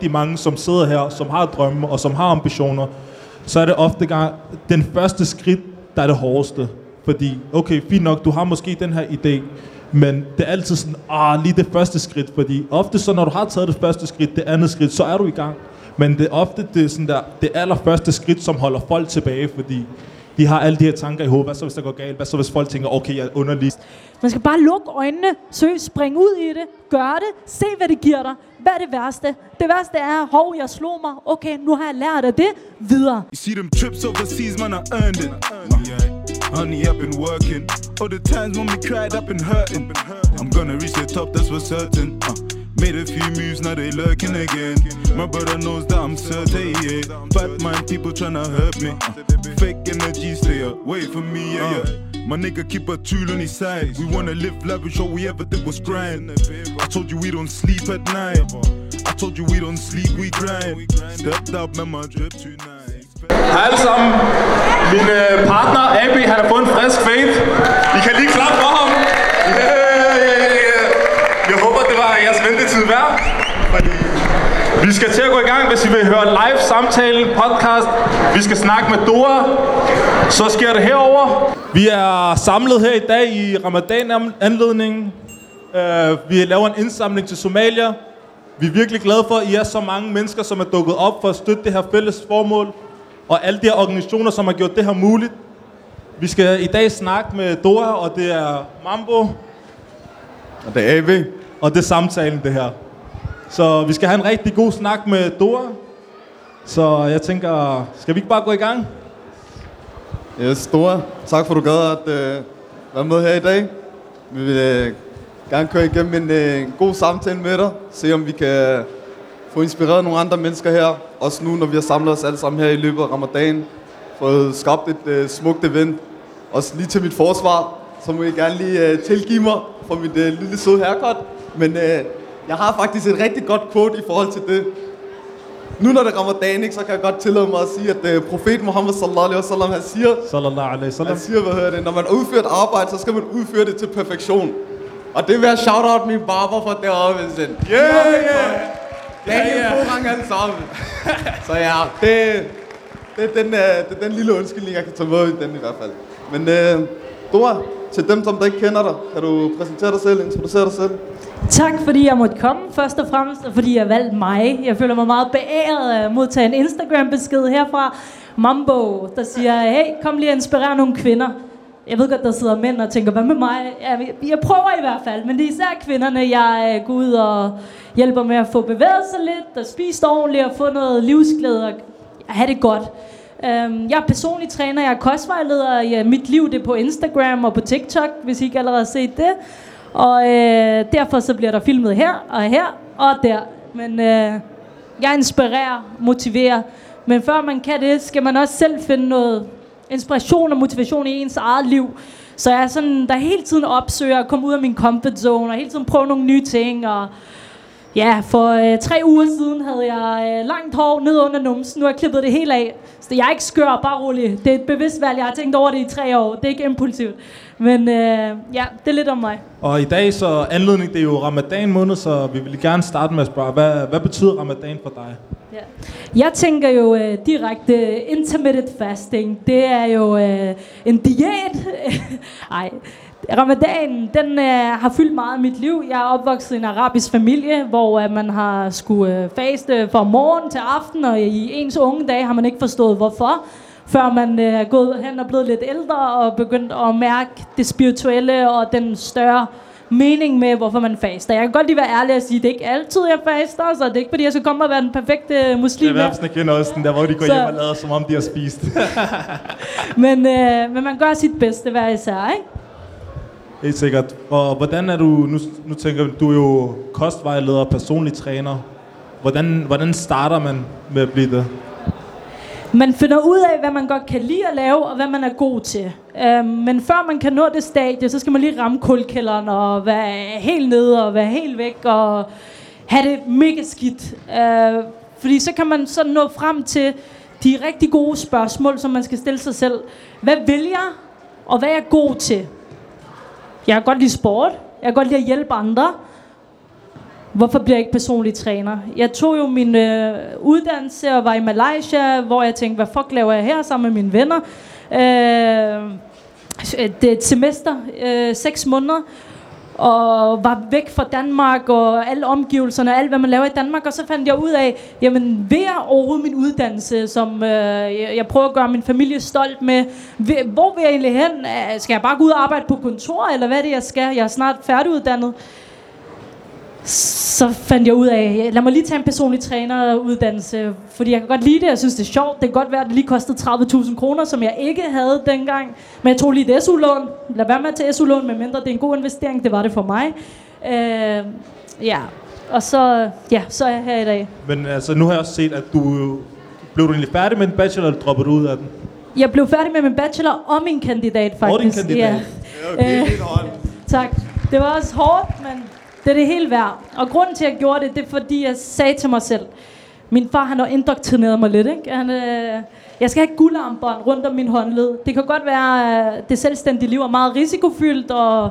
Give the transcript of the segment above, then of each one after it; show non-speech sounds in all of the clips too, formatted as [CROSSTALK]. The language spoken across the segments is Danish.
de mange, som sidder her, som har drømme og som har ambitioner, så er det ofte gang, den første skridt, der er det hårdeste. Fordi, okay, fint nok, du har måske den her idé, men det er altid sådan, ah, lige det første skridt, fordi ofte så, når du har taget det første skridt, det andet skridt, så er du i gang. Men det er ofte det, sådan der, det allerførste skridt, som holder folk tilbage, fordi de har alle de her tanker i hovedet. Hvad så, hvis der går galt? Hvad så, hvis folk tænker, okay, jeg er underlig? Man skal bare lukke øjnene, søg, spring ud i det, gør det, se hvad det giver dig. Hvad er det værste? Det værste er, hov, jeg slog mig. Okay, nu har jeg lært af det. Videre. You see them trips overseas, man, I earned it. Yeah. Honey, I've been working. All the times when we cried, I've been hurting. I'm gonna reach the top, that's for certain. Uh, made a few moves, now they lurking again. My brother knows that I'm certain, yeah. Bad mind people tryna hurt me. Uh, fake energy, stay away from me, yeah, yeah. My nigga keep a tool on his side. We wanna live lavish, all we ever did was grind. I told you we don't sleep at night. I told you we don't sleep, we grind. Stepped up, man, my drip tonight. Hej alle sammen. Min øh, partner, AB, han har fået en frisk fade. I kan lige klappe for ham. Yeah. Jeg håber, det var jeres ventetid værd. Vi skal til at gå i gang, hvis I vil høre live samtalen, podcast. Vi skal snakke med Dora. Så sker det herover. Vi er samlet her i dag i Ramadan-anledningen. Uh, vi laver en indsamling til Somalia. Vi er virkelig glade for, at I er så mange mennesker, som er dukket op for at støtte det her fælles formål. Og alle de her organisationer, som har gjort det her muligt. Vi skal i dag snakke med Dora, og det er Mambo, Og det er AB. og det er samtalen, det her. Så vi skal have en rigtig god snak med Dora. Så jeg tænker, skal vi ikke bare gå i gang? Yes, Dora, Tak for, at du gad at øh, være med her i dag. Vi vil øh, gerne køre igennem en, øh, en god samtale med dig. Se om vi kan få inspireret nogle andre mennesker her. Også nu, når vi har samlet os alle sammen her i løbet af ramadan. Fået skabt et øh, smukt event. Også lige til mit forsvar, så må I gerne lige øh, tilgive mig for mit øh, lille søde haircut. Men øh, jeg har faktisk et rigtig godt quote i forhold til det. Nu når det er ramadan, ikke, så kan jeg godt tillade mig at sige, at øh, profet Muhammad sallallahu alaihi wasallam, han siger, Sallallahu alaihi wasallam. han siger, hvad hedder det, når man udfører et arbejde, så skal man udføre det til perfektion. Og det vil jeg shout out min barber for deroppe, Vincent. Yeah, yeah! Det er en god gang alle sammen. [LAUGHS] så ja, det, det, er den, øh, det er den lille undskyldning, jeg kan tage med i den i hvert fald. Men øh, Dora, til dem, som der ikke kender dig, kan du præsentere dig selv, introducere dig selv? Tak fordi jeg måtte komme, først og fremmest, og fordi jeg valgte mig. Jeg føler mig meget beæret af at modtage en Instagram-besked herfra. Mambo, der siger, hey, kom lige og inspirere nogle kvinder. Jeg ved godt, der sidder mænd og tænker, hvad med mig? Jeg, jeg prøver i hvert fald, men det er især kvinderne, jeg øh, går ud og hjælper med at få bevæget sig lidt, og spise ordentligt, og få noget livsglæde og have det godt. Øhm, jeg er personlig træner, jeg er kostvejleder. Ja, øh, mit liv det er på Instagram og på TikTok, hvis I ikke allerede har set det. Og øh, derfor så bliver der filmet her og her og der. Men øh, jeg inspirerer, motiverer. Men før man kan det, skal man også selv finde noget inspiration og motivation i ens eget liv. Så jeg er sådan, der hele tiden opsøger at komme ud af min comfort zone, og hele tiden prøve nogle nye ting. Og ja, for øh, tre uger siden havde jeg øh, langt hår ned under numsen. Nu har jeg klippet det helt af. Så jeg er ikke skør, bare rolig. Det er et bevidst valg. Jeg har tænkt over det i tre år. Det er ikke impulsivt. Men øh, ja, det er lidt om mig. Og i dag så anledning, det er jo ramadan måned, så vi vil gerne starte med at spørge, hvad, hvad betyder ramadan for dig? Ja. Jeg tænker jo øh, direkte intermittent fasting. Det er jo øh, en diæt. [LAUGHS] Ej, Ramadan, den øh, har fyldt meget af mit liv. Jeg er opvokset i en arabisk familie, hvor øh, man har skulle øh, faste fra morgen til aften, og i ens unge dage har man ikke forstået hvorfor, før man øh, er gået hen og blevet lidt ældre og begyndt at mærke det spirituelle og den større mening med, hvorfor man faster. Jeg kan godt lige være ærlig og sige, at det er ikke altid, jeg faster, så det er ikke, fordi jeg skal komme og være den perfekte muslim. Det er værtsene kender også den der, hvor de går Så- hjem og lader, som om de har spist. [LAUGHS] Men, øh, men man gør sit bedste hver især, ikke? Helt sikkert. Og hvordan er du, nu, nu tænker du er jo kostvejleder og personlig træner. Hvordan, hvordan starter man med at blive det? Man finder ud af, hvad man godt kan lide at lave, og hvad man er god til. Øhm, men før man kan nå det stadie, så skal man lige ramme kulkælderen og være helt nede og være helt væk og have det mega skidt. Øh, fordi så kan man så nå frem til de rigtig gode spørgsmål, som man skal stille sig selv. Hvad vil jeg, og hvad er jeg god til? Jeg kan godt lide sport. Jeg kan godt lide at hjælpe andre. Hvorfor bliver jeg ikke personlig træner? Jeg tog jo min øh, uddannelse og var i Malaysia, hvor jeg tænkte, hvad fuck laver jeg her sammen med mine venner? Øh, øh det er et semester, øh, seks måneder, og var væk fra Danmark og alle omgivelserne og alt, hvad man laver i Danmark. Og så fandt jeg ud af, jamen ved at overhovedet min uddannelse, som øh, jeg, jeg prøver at gøre min familie stolt med, ved, hvor vil jeg egentlig hen? Skal jeg bare gå ud og arbejde på kontor, eller hvad er det, jeg skal? Jeg er snart færdiguddannet så fandt jeg ud af, lad mig lige tage en personlig træneruddannelse, fordi jeg kan godt lide det, jeg synes det er sjovt. Det kan godt være, at det lige kostede 30.000 kroner, som jeg ikke havde dengang. Men jeg tog lige et SU-lån. Lad være med at tage SU-lån, medmindre det er en god investering. Det var det for mig. Øh, ja, og så, ja, så er jeg her i dag. Men altså, nu har jeg også set, at du blev du egentlig færdig med en bachelor, eller droppede du ud af den? Jeg blev færdig med min bachelor og min kandidat, faktisk. Og din kandidat. Ja. Okay, Øh, tak. Det var også hårdt, men det er det hele værd. Og grunden til, at jeg gjorde det, det er fordi, jeg sagde til mig selv, min far han har indoktrineret mig lidt. Ikke? Han, øh, jeg skal have guldarmbånd rundt om min håndled. Det kan godt være, at det selvstændige liv er meget risikofyldt, og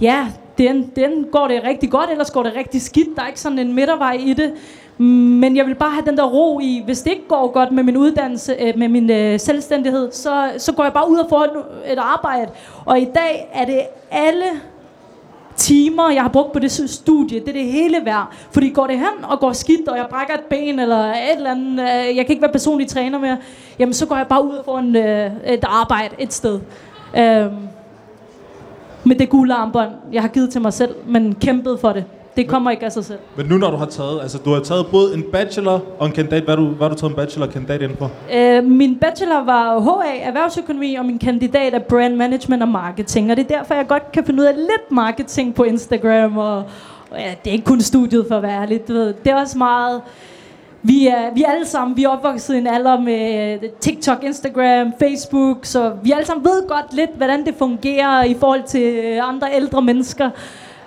ja, den, den går det rigtig godt, ellers går det rigtig skidt. Der er ikke sådan en midtervej i det. Men jeg vil bare have den der ro i, hvis det ikke går godt med min uddannelse, øh, med min øh, selvstændighed, så, så går jeg bare ud og får et, et arbejde. Og i dag er det alle timer, jeg har brugt på det studie, det er det hele værd. Fordi går det hen og går skidt, og jeg brækker et ben, eller et eller andet, øh, jeg kan ikke være personlig træner mere, jamen så går jeg bare ud og får en, øh, et arbejde et sted. Øh, med det gule armbånd, jeg har givet til mig selv, men kæmpet for det. Det kommer ikke af sig selv. Men nu når du har taget, altså du har taget både en bachelor og en kandidat, hvad har du, hvad har du taget en bachelor og kandidat inden for? Øh, min bachelor var HA, erhvervsøkonomi, og min kandidat er brand management og marketing. Og det er derfor, jeg godt kan finde ud af lidt marketing på Instagram. Og, og ja, det er ikke kun studiet for at være ærlig. Du ved. Det er også meget... Vi er, vi er alle sammen, vi er opvokset i en alder med øh, TikTok, Instagram, Facebook, så vi alle sammen ved godt lidt, hvordan det fungerer i forhold til øh, andre ældre mennesker.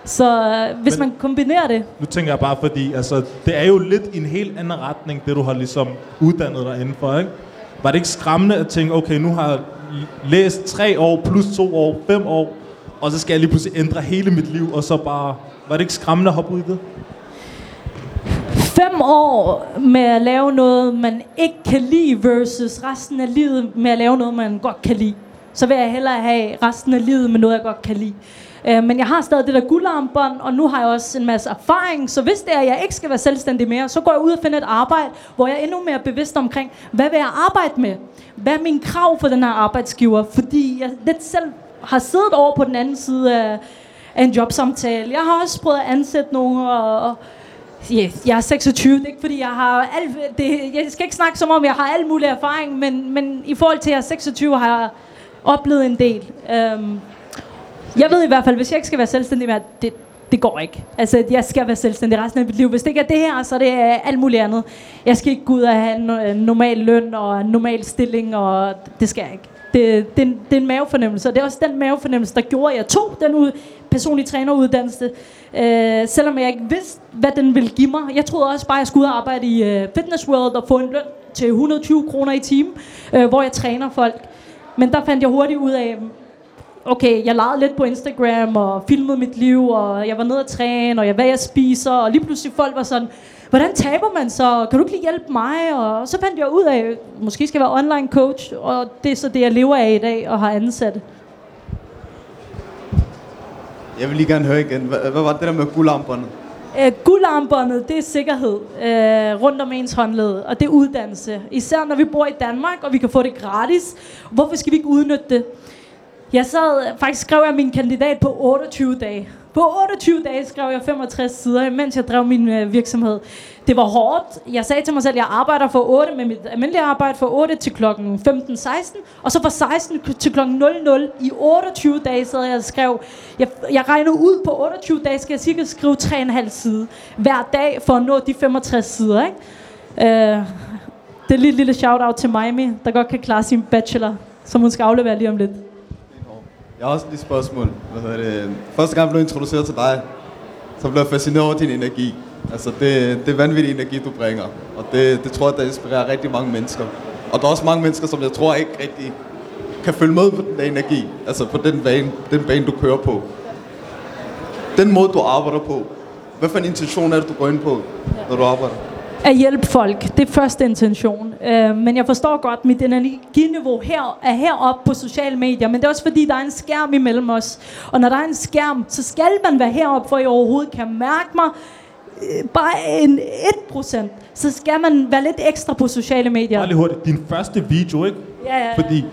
Så øh, hvis Men- man kombinerer det, Nu tænker jeg bare, fordi altså, det er jo lidt i en helt anden retning, det du har ligesom uddannet dig indenfor, ikke? Var det ikke skræmmende at tænke, okay, nu har jeg læst tre år, plus to år, fem år, og så skal jeg lige pludselig ændre hele mit liv, og så bare... Var det ikke skræmmende at hoppe ud i det? fem år med at lave noget, man ikke kan lide, versus resten af livet med at lave noget, man godt kan lide. Så vil jeg hellere have resten af livet med noget, jeg godt kan lide. Øh, men jeg har stadig det der guldarmbånd, og nu har jeg også en masse erfaring, så hvis det er, at jeg ikke skal være selvstændig mere, så går jeg ud og finder et arbejde, hvor jeg er endnu mere bevidst omkring, hvad vil jeg arbejde med? Hvad er mine krav for den her arbejdsgiver? Fordi jeg lidt selv har siddet over på den anden side af, af en jobsamtale. Jeg har også prøvet at ansætte nogen, og, og yes, jeg er 26, det er ikke fordi jeg har alt, det, jeg skal ikke snakke som om jeg har al mulig erfaring, men, men i forhold til at jeg er 26 har jeg oplevet en del. Øhm, jeg ved i hvert fald, hvis jeg ikke skal være selvstændig mere, det, det går ikke. Altså, jeg skal være selvstændig resten af mit liv. Hvis det ikke er det her, så er det øh, alt muligt andet. Jeg skal ikke gå ud og have en øh, normal løn og en normal stilling, og det skal jeg ikke. Det, det, det er en mavefornemmelse, og det er også den mavefornemmelse, der gjorde, at jeg tog den ud, personlige træneruddannelse. Øh, selvom jeg ikke vidste, hvad den ville give mig. Jeg troede også bare, at jeg skulle ud og arbejde i øh, Fitness World og få en løn til 120 kroner i timen, øh, hvor jeg træner folk. Men der fandt jeg hurtigt ud af, okay, jeg legede lidt på Instagram og filmede mit liv, og jeg var nede at træne, og jeg hvad jeg spiser, og lige pludselig folk var sådan, hvordan taber man så? Kan du ikke lige hjælpe mig? Og så fandt jeg ud af, måske skal jeg være online coach, og det er så det, jeg lever af i dag og har ansatte. Jeg vil lige gerne høre igen. Hvad, hvad var det der med guldarmbåndet? Øh, guldarmbåndet, det er sikkerhed øh, rundt om ens håndled, og det er uddannelse. Især når vi bor i Danmark, og vi kan få det gratis. Hvorfor skal vi ikke udnytte det? Jeg sad, faktisk skrev jeg min kandidat på 28 dage. På 28 dage skrev jeg 65 sider, mens jeg drev min øh, virksomhed. Det var hårdt. Jeg sagde til mig selv, at jeg arbejder fra 8 med mit almindelige arbejde fra 8 til klokken 15-16, og så fra 16 til klokken 00 i 28 dage sad jeg og skrev. Jeg, jeg regner ud på 28 dage, skal jeg cirka skrive 3,5 side hver dag for at nå de 65 sider. Ikke? Øh, det er lige et lille shout-out til Miami, der godt kan klare sin bachelor, som hun skal aflevere lige om lidt. Jeg har også lige et spørgsmål. Hvad hedder det? Første gang jeg blev introduceret til dig, så blev jeg fascineret over din energi. Altså, det, det er vanvittig energi, du bringer. Og det, det tror jeg, der inspirerer rigtig mange mennesker. Og der er også mange mennesker, som jeg tror ikke rigtig kan følge med på den der energi. Altså på den bane, den bane, du kører på. Den måde, du arbejder på. hvad for en intention er det, du går ind på, når du arbejder? At hjælpe folk. Det er første intention. Øh, men jeg forstår godt, at mit energiniveau her er heroppe på sociale medier. Men det er også fordi, der er en skærm imellem os. Og når der er en skærm, så skal man være heroppe, for I overhovedet kan mærke mig. Øh, bare en 1%. Så skal man være lidt ekstra på sociale medier. Bare lige hurtigt. Din første video, ikke? Ja, ja, ja. Fordi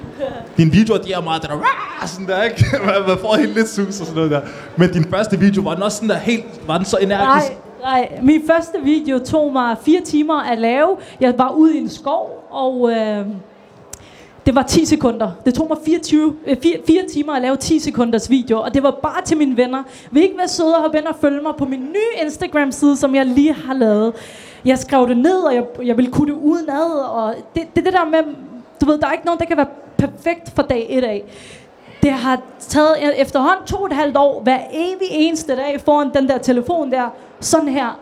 din video, de er meget der, "Rah!" sådan der, ikke? Man, [LAUGHS] man får helt lidt sus og sådan noget der. Men din første video, var den også sådan der helt, var den så energisk? Nej, nej. Min første video tog mig fire timer at lave. Jeg var ude i en skov, og øh, det var 10 sekunder. Det tog mig 24, øh, 4, 4 timer at lave 10 sekunders video, og det var bare til mine venner. Vil ikke være søde og hoppe ind og følge mig på min nye Instagram-side, som jeg lige har lavet. Jeg skrev det ned, og jeg, jeg ville kunne det udenad, og det, det det der med, du ved, der er ikke nogen, der kan være perfekt fra dag 1 af. Det har taget efterhånden to og et halvt år, hver evig eneste dag foran den der telefon der, sådan her.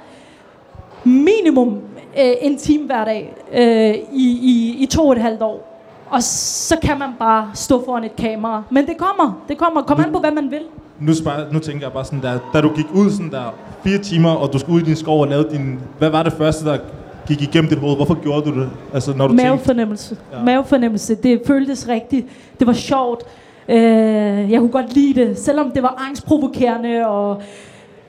Minimum øh, en time hver dag øh, i, i, i to og et halvt år. Og så kan man bare stå foran et kamera. Men det kommer, det kommer. Kom an på, hvad man vil. Nu, spørger, nu tænker jeg bare sådan der, da du gik ud sådan der fire timer, og du skulle ud i din skov og lave din... Hvad var det første, der gik igennem dit hoved? Hvorfor gjorde du det? Altså, når du tænkte, Mavefornemmelse. Ja. Ja. Mavefornemmelse. Det føltes rigtigt. Det var sjovt. Øh, jeg kunne godt lide det, selvom det var angstprovokerende. Og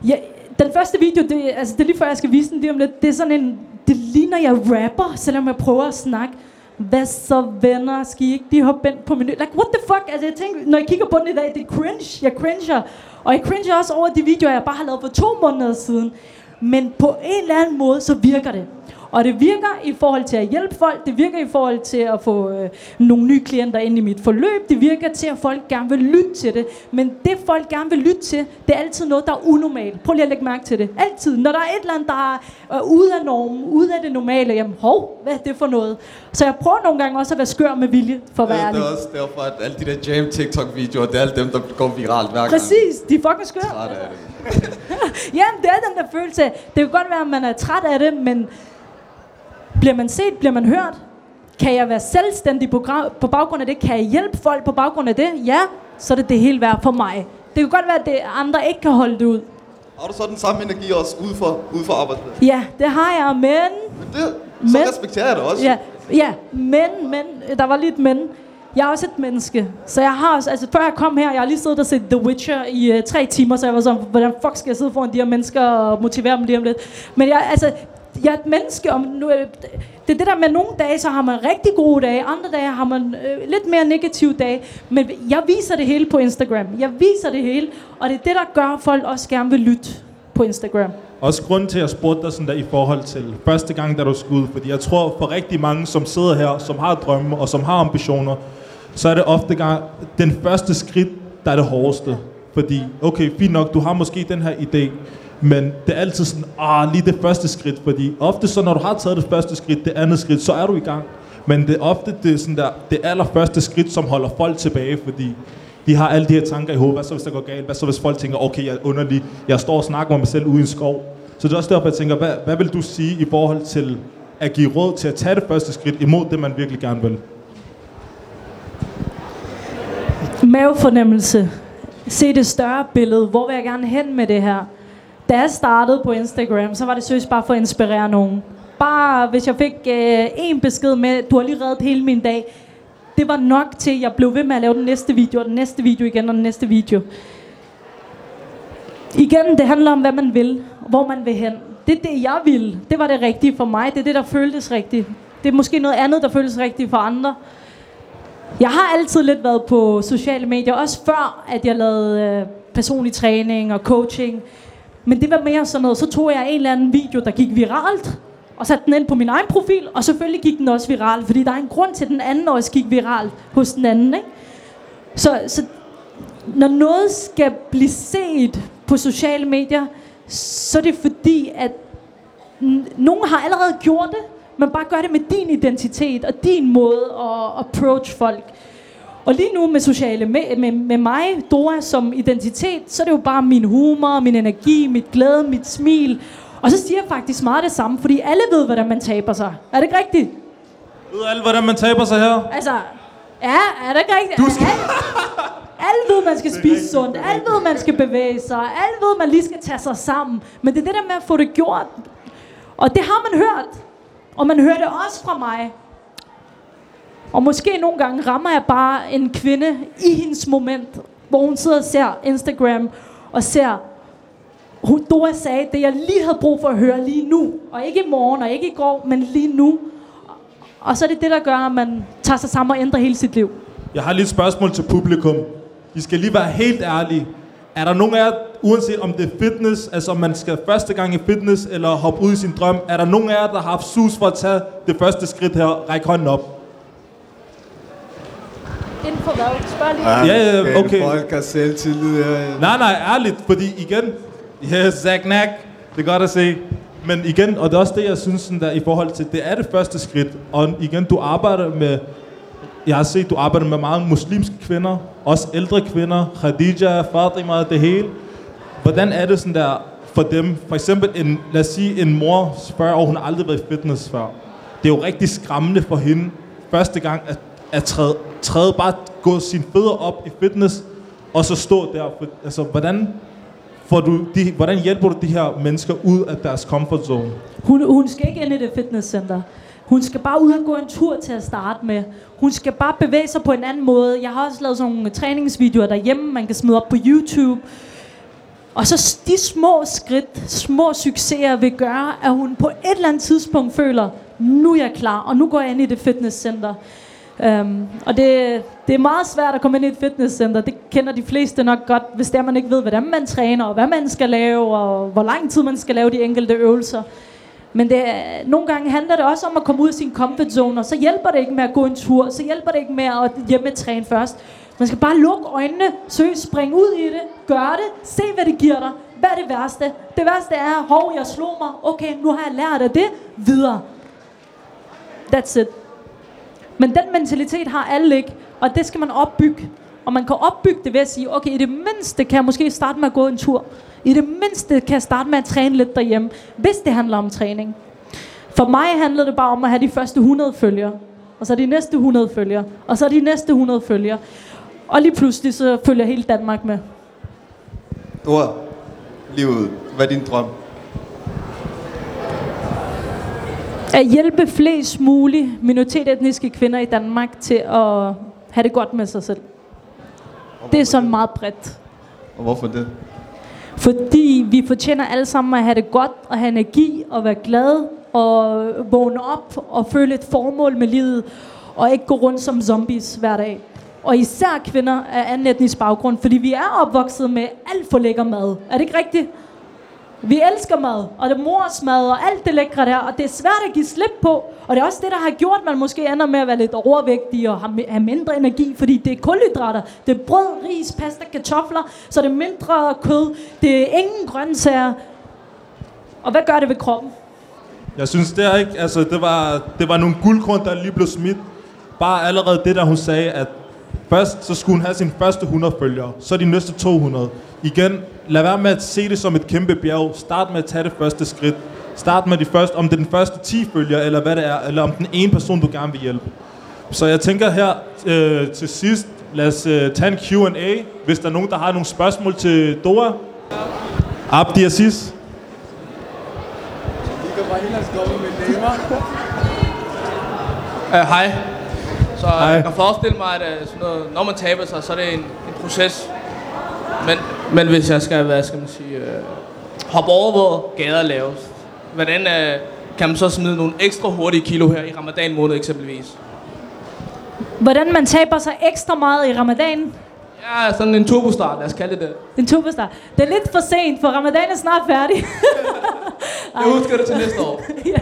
ja, den første video, det, altså det er lige før jeg skal vise den lige om lidt, det er sådan en, det ligner jeg rapper, selvom jeg prøver at snakke. Hvad så venner, skal I ikke lige hoppe ind på menu? Like, what the fuck? Altså jeg tænker, når jeg kigger på den i dag, det er cringe. Jeg cringer. Og jeg cringer også over de videoer, jeg bare har lavet for to måneder siden. Men på en eller anden måde, så virker det. Og det virker i forhold til at hjælpe folk, det virker i forhold til at få øh, nogle nye klienter ind i mit forløb, det virker til, at folk gerne vil lytte til det. Men det folk gerne vil lytte til, det er altid noget, der er unormalt. Prøv lige at lægge mærke til det. Altid. Når der er et eller andet, der er øh, ude af normen, ude af det normale, jamen hov, hvad er det for noget? Så jeg prøver nogle gange også at være skør med vilje, for at være Det, ærlig. det er også derfor, at alle de der jam TikTok-videoer, det er alle dem, der går viralt hver gang. Præcis, de er fucking skør. Træt af det. [LAUGHS] Jamen, det er den der følelse. Det kan godt være, at man er træt af det, men bliver man set, bliver man hørt? Kan jeg være selvstændig på, på baggrund af det? Kan jeg hjælpe folk på baggrund af det? Ja, så er det det hele værd for mig. Det kan godt være, at det andre ikke kan holde det ud. Har du så den samme energi også ude for, ude for arbejdspladsen? Ja, det har jeg, men... Men det, så Men- respekterer jeg det også. Ja, ja, men, men, der var lige et men. Jeg er også et menneske, så jeg har også, altså før jeg kom her, jeg har lige siddet og set The Witcher i uh, tre timer, så jeg var sådan, hvordan fuck skal jeg sidde foran de her mennesker og motivere dem lige om lidt. Men jeg, altså, jeg er et menneske, og nu, det er det der med, nogle dage, så har man rigtig gode dage, andre dage har man øh, lidt mere negative dage, men jeg viser det hele på Instagram. Jeg viser det hele, og det er det, der gør, at folk også gerne vil lytte på Instagram. Også grund til, at jeg spurgte dig sådan der i forhold til første gang, da du skulle ud. Fordi jeg tror, for rigtig mange, som sidder her, som har drømme og som har ambitioner, så er det ofte gang den første skridt, der er det hårdeste. Fordi, okay, fint nok, du har måske den her idé, men det er altid sådan, ah, lige det første skridt. Fordi ofte så, når du har taget det første skridt, det andet skridt, så er du i gang. Men det er ofte det, sådan der, det allerførste skridt, som holder folk tilbage, fordi de har alle de her tanker i hovedet. Hvad så, hvis det går galt? Hvad så, hvis folk tænker, okay, jeg er underlig. Jeg står og snakker med mig selv ude i en skov. Så det er også derfor, jeg tænker, hvad, hvad vil du sige i forhold til at give råd til at tage det første skridt imod det, man virkelig gerne vil? mavefornemmelse. Se det større billede. Hvor vil jeg gerne hen med det her? Da jeg startede på Instagram, så var det søs bare for at inspirere nogen. Bare hvis jeg fik øh, en besked med, du har lige reddet hele min dag. Det var nok til, at jeg blev ved med at lave den næste video, og den næste video igen, og den næste video. Igen, det handler om, hvad man vil, hvor man vil hen. Det er det, jeg ville. Det var det rigtige for mig. Det er det, der føltes rigtigt. Det er måske noget andet, der føles rigtigt for andre. Jeg har altid lidt været på sociale medier, også før, at jeg lavede øh, personlig træning og coaching. Men det var mere sådan noget, så tog jeg en eller anden video, der gik viralt, og satte den ind på min egen profil, og selvfølgelig gik den også viralt, fordi der er en grund til, at den anden også gik viralt hos den anden. Ikke? Så, så når noget skal blive set på sociale medier, så er det fordi, at nogen har allerede gjort det, men bare gør det med din identitet og din måde at approach folk. Og lige nu med sociale med, med, med mig, Dora, som identitet, så er det jo bare min humor, min energi, mit glæde, mit smil. Og så siger jeg faktisk meget det samme, fordi alle ved, hvordan man taber sig. Er det ikke rigtigt? Ved alle, hvordan man taber sig her? Altså, ja, er det ikke rigtigt? Du skal- [LAUGHS] Alle ved, man skal spise sundt. Alle ved, man skal bevæge sig. Alle ved, man lige skal tage sig sammen. Men det er det der med at få det gjort. Og det har man hørt. Og man hører det også fra mig. Og måske nogle gange rammer jeg bare en kvinde i hendes moment, hvor hun sidder og ser Instagram og ser, hun, Dora sagde det, jeg lige havde brug for at høre lige nu. Og ikke i morgen, og ikke i går, men lige nu. Og så er det det, der gør, at man tager sig sammen og ændrer hele sit liv. Jeg har lige et spørgsmål til publikum. I skal lige være helt ærlige. Er der nogen af jer, uanset om det er fitness, altså om man skal første gang i fitness, eller hoppe ud i sin drøm, er der nogen af jer, der har haft sus for at tage det første skridt her, ræk hånden op? Inden for hvad? Spørg lige. Ja, ja, okay. Folk har selvtillid her. Nej, nej, ærligt, fordi igen, yes, Zach Nack, det er godt at se. Men igen, og det er også det, jeg synes sådan der, i forhold til, det er det første skridt. Og igen, du arbejder med, jeg har set, du arbejder med mange muslimske kvinder, også ældre kvinder, Khadija, Fatima, det hele. Hvordan er det sådan der for dem? For eksempel, en, lad os sige, en mor spørger, og hun har aldrig været i fitness før. Det er jo rigtig skræmmende for hende, første gang, at, at træde, træde bare gå sine fødder op i fitness, og så stå der. For, altså, hvordan, får du de, hvordan hjælper du de her mennesker ud af deres comfort zone? Hun, hun skal ikke ind i det fitnesscenter. Hun skal bare ud og gå en tur til at starte med. Hun skal bare bevæge sig på en anden måde. Jeg har også lavet sådan nogle træningsvideoer derhjemme, man kan smide op på YouTube. Og så de små skridt, små succeser vil gøre, at hun på et eller andet tidspunkt føler, nu er jeg klar, og nu går jeg ind i det fitnesscenter. Um, og det, det er meget svært at komme ind i et fitnesscenter. Det kender de fleste nok godt, hvis der man ikke ved, hvordan man træner, og hvad man skal lave, og hvor lang tid man skal lave de enkelte øvelser. Men det, nogle gange handler det også om at komme ud af sin comfort zone, og så hjælper det ikke med at gå en tur, så hjælper det ikke med at hjemmetræne først. Man skal bare lukke øjnene, søge, spring ud i det, gør det, se hvad det giver dig. Hvad er det værste? Det værste er, hov, jeg slog mig, okay, nu har jeg lært af det, videre. That's it. Men den mentalitet har alle ikke, og det skal man opbygge. Og man kan opbygge det ved at sige, okay, i det mindste kan jeg måske starte med at gå en tur. I det mindste kan jeg starte med at træne lidt derhjemme, hvis det handler om træning. For mig handlede det bare om at have de første 100 følgere. Og så de næste 100 følgere. Og så de næste 100 følgere. Og lige pludselig så følger hele Danmark med. Ord, livet. Hvad er din drøm? At hjælpe flest mulige minoritetsetniske kvinder i Danmark til at have det godt med sig selv. Det er sådan meget bredt. Og hvorfor det? Fordi vi fortjener alle sammen at have det godt, og have energi, og være glade, og vågne op, og føle et formål med livet, og ikke gå rundt som zombies hver dag. Og især kvinder af anden etnisk baggrund, fordi vi er opvokset med alt for lækker mad. Er det ikke rigtigt? Vi elsker mad, og det er mors mad, og alt det lækre der, og det er svært at give slip på. Og det er også det, der har gjort, at man måske ender med at være lidt overvægtig og have have mindre energi, fordi det er kulhydrater. Det er brød, ris, pasta, kartofler, så det er mindre kød. Det er ingen grøntsager. Og hvad gør det ved kroppen? Jeg synes, det er ikke, altså, det var, det var nogle guldkorn, der lige blev smidt. Bare allerede det, der hun sagde, at først så skulle hun have sine første 100 følgere, så de næste 200. Igen, lad være med at se det som et kæmpe bjerg. Start med at tage det første skridt. Start med de første, om det er den første 10 følgere, eller hvad det er, eller om den ene person, du gerne vil hjælpe. Så jeg tænker her øh, til sidst, lad os øh, tage en Q&A, hvis der er nogen, der har nogle spørgsmål til Dora. Abdi Aziz. Uh, hej. Så Hej. hej. jeg kan forestille mig, at uh, sådan noget, når man taber sig, så er det en, en proces. Men, men hvis jeg skal, hvad skal man sige, uh, hoppe over, hvor gader laves, hvordan uh, kan man så smide nogle ekstra hurtige kilo her i ramadan måned eksempelvis? Hvordan man taber sig ekstra meget i ramadan. Ja, sådan en turbostart, lad os kalde det. En tuberstar. Det er lidt for sent, for ramadan er snart færdig. [LAUGHS] Jeg husker det til næste år. [LAUGHS] ja.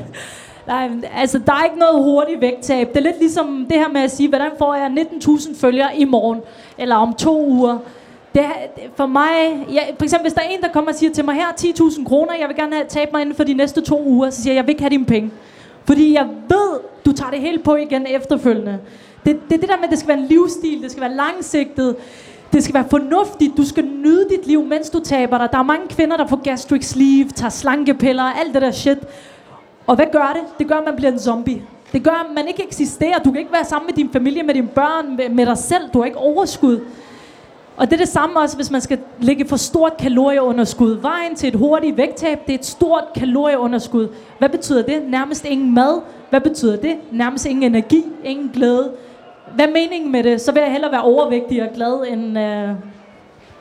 Nej, men altså, der er ikke noget hurtigt vægttab. Det er lidt ligesom det her med at sige, hvordan får jeg 19.000 følgere i morgen? Eller om to uger? Det for mig, ja, for eksempel hvis der er en, der kommer og siger til mig, her 10.000 kroner, jeg vil gerne have tabt mig inden for de næste to uger, så siger jeg, jeg vil ikke have dine penge. Fordi jeg ved, du tager det hele på igen efterfølgende. Det, det er det der med, at det skal være en livsstil, det skal være langsigtet, det skal være fornuftigt, du skal nyde dit liv, mens du taber dig. Der er mange kvinder, der får gastric sleeve, tager slankepiller, alt det der shit. Og hvad gør det? Det gør, at man bliver en zombie. Det gør, at man ikke eksisterer. Du kan ikke være sammen med din familie, med dine børn, med, med dig selv. Du har ikke overskud. Og det er det samme også, hvis man skal lægge for stort kalorieunderskud. Vejen til et hurtigt vægttab, det er et stort kalorieunderskud. Hvad betyder det? Nærmest ingen mad. Hvad betyder det? Nærmest ingen energi, ingen glæde. Hvad er meningen med det? Så vil jeg hellere være overvægtig og glad end... Øh,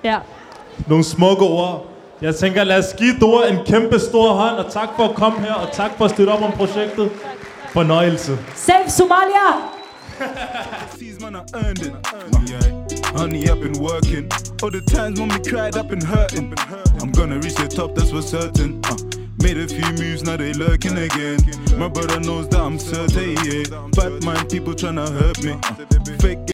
ja. Nogle smukke ord. Jeg tænker, lad os give Dora en kæmpe stor hånd, og tak for at komme her, og tak for at støtte op om projektet. Fornøjelse. Save Somalia! Sees man, I earned it. Honey, I've been working. All the times when we cried, I've been hurting. I'm gonna reach the top, that's for certain. Uh, made a few moves, now they lurking again. My brother knows that I'm certain, yeah. Bad mind people tryna hurt me. Uh, fake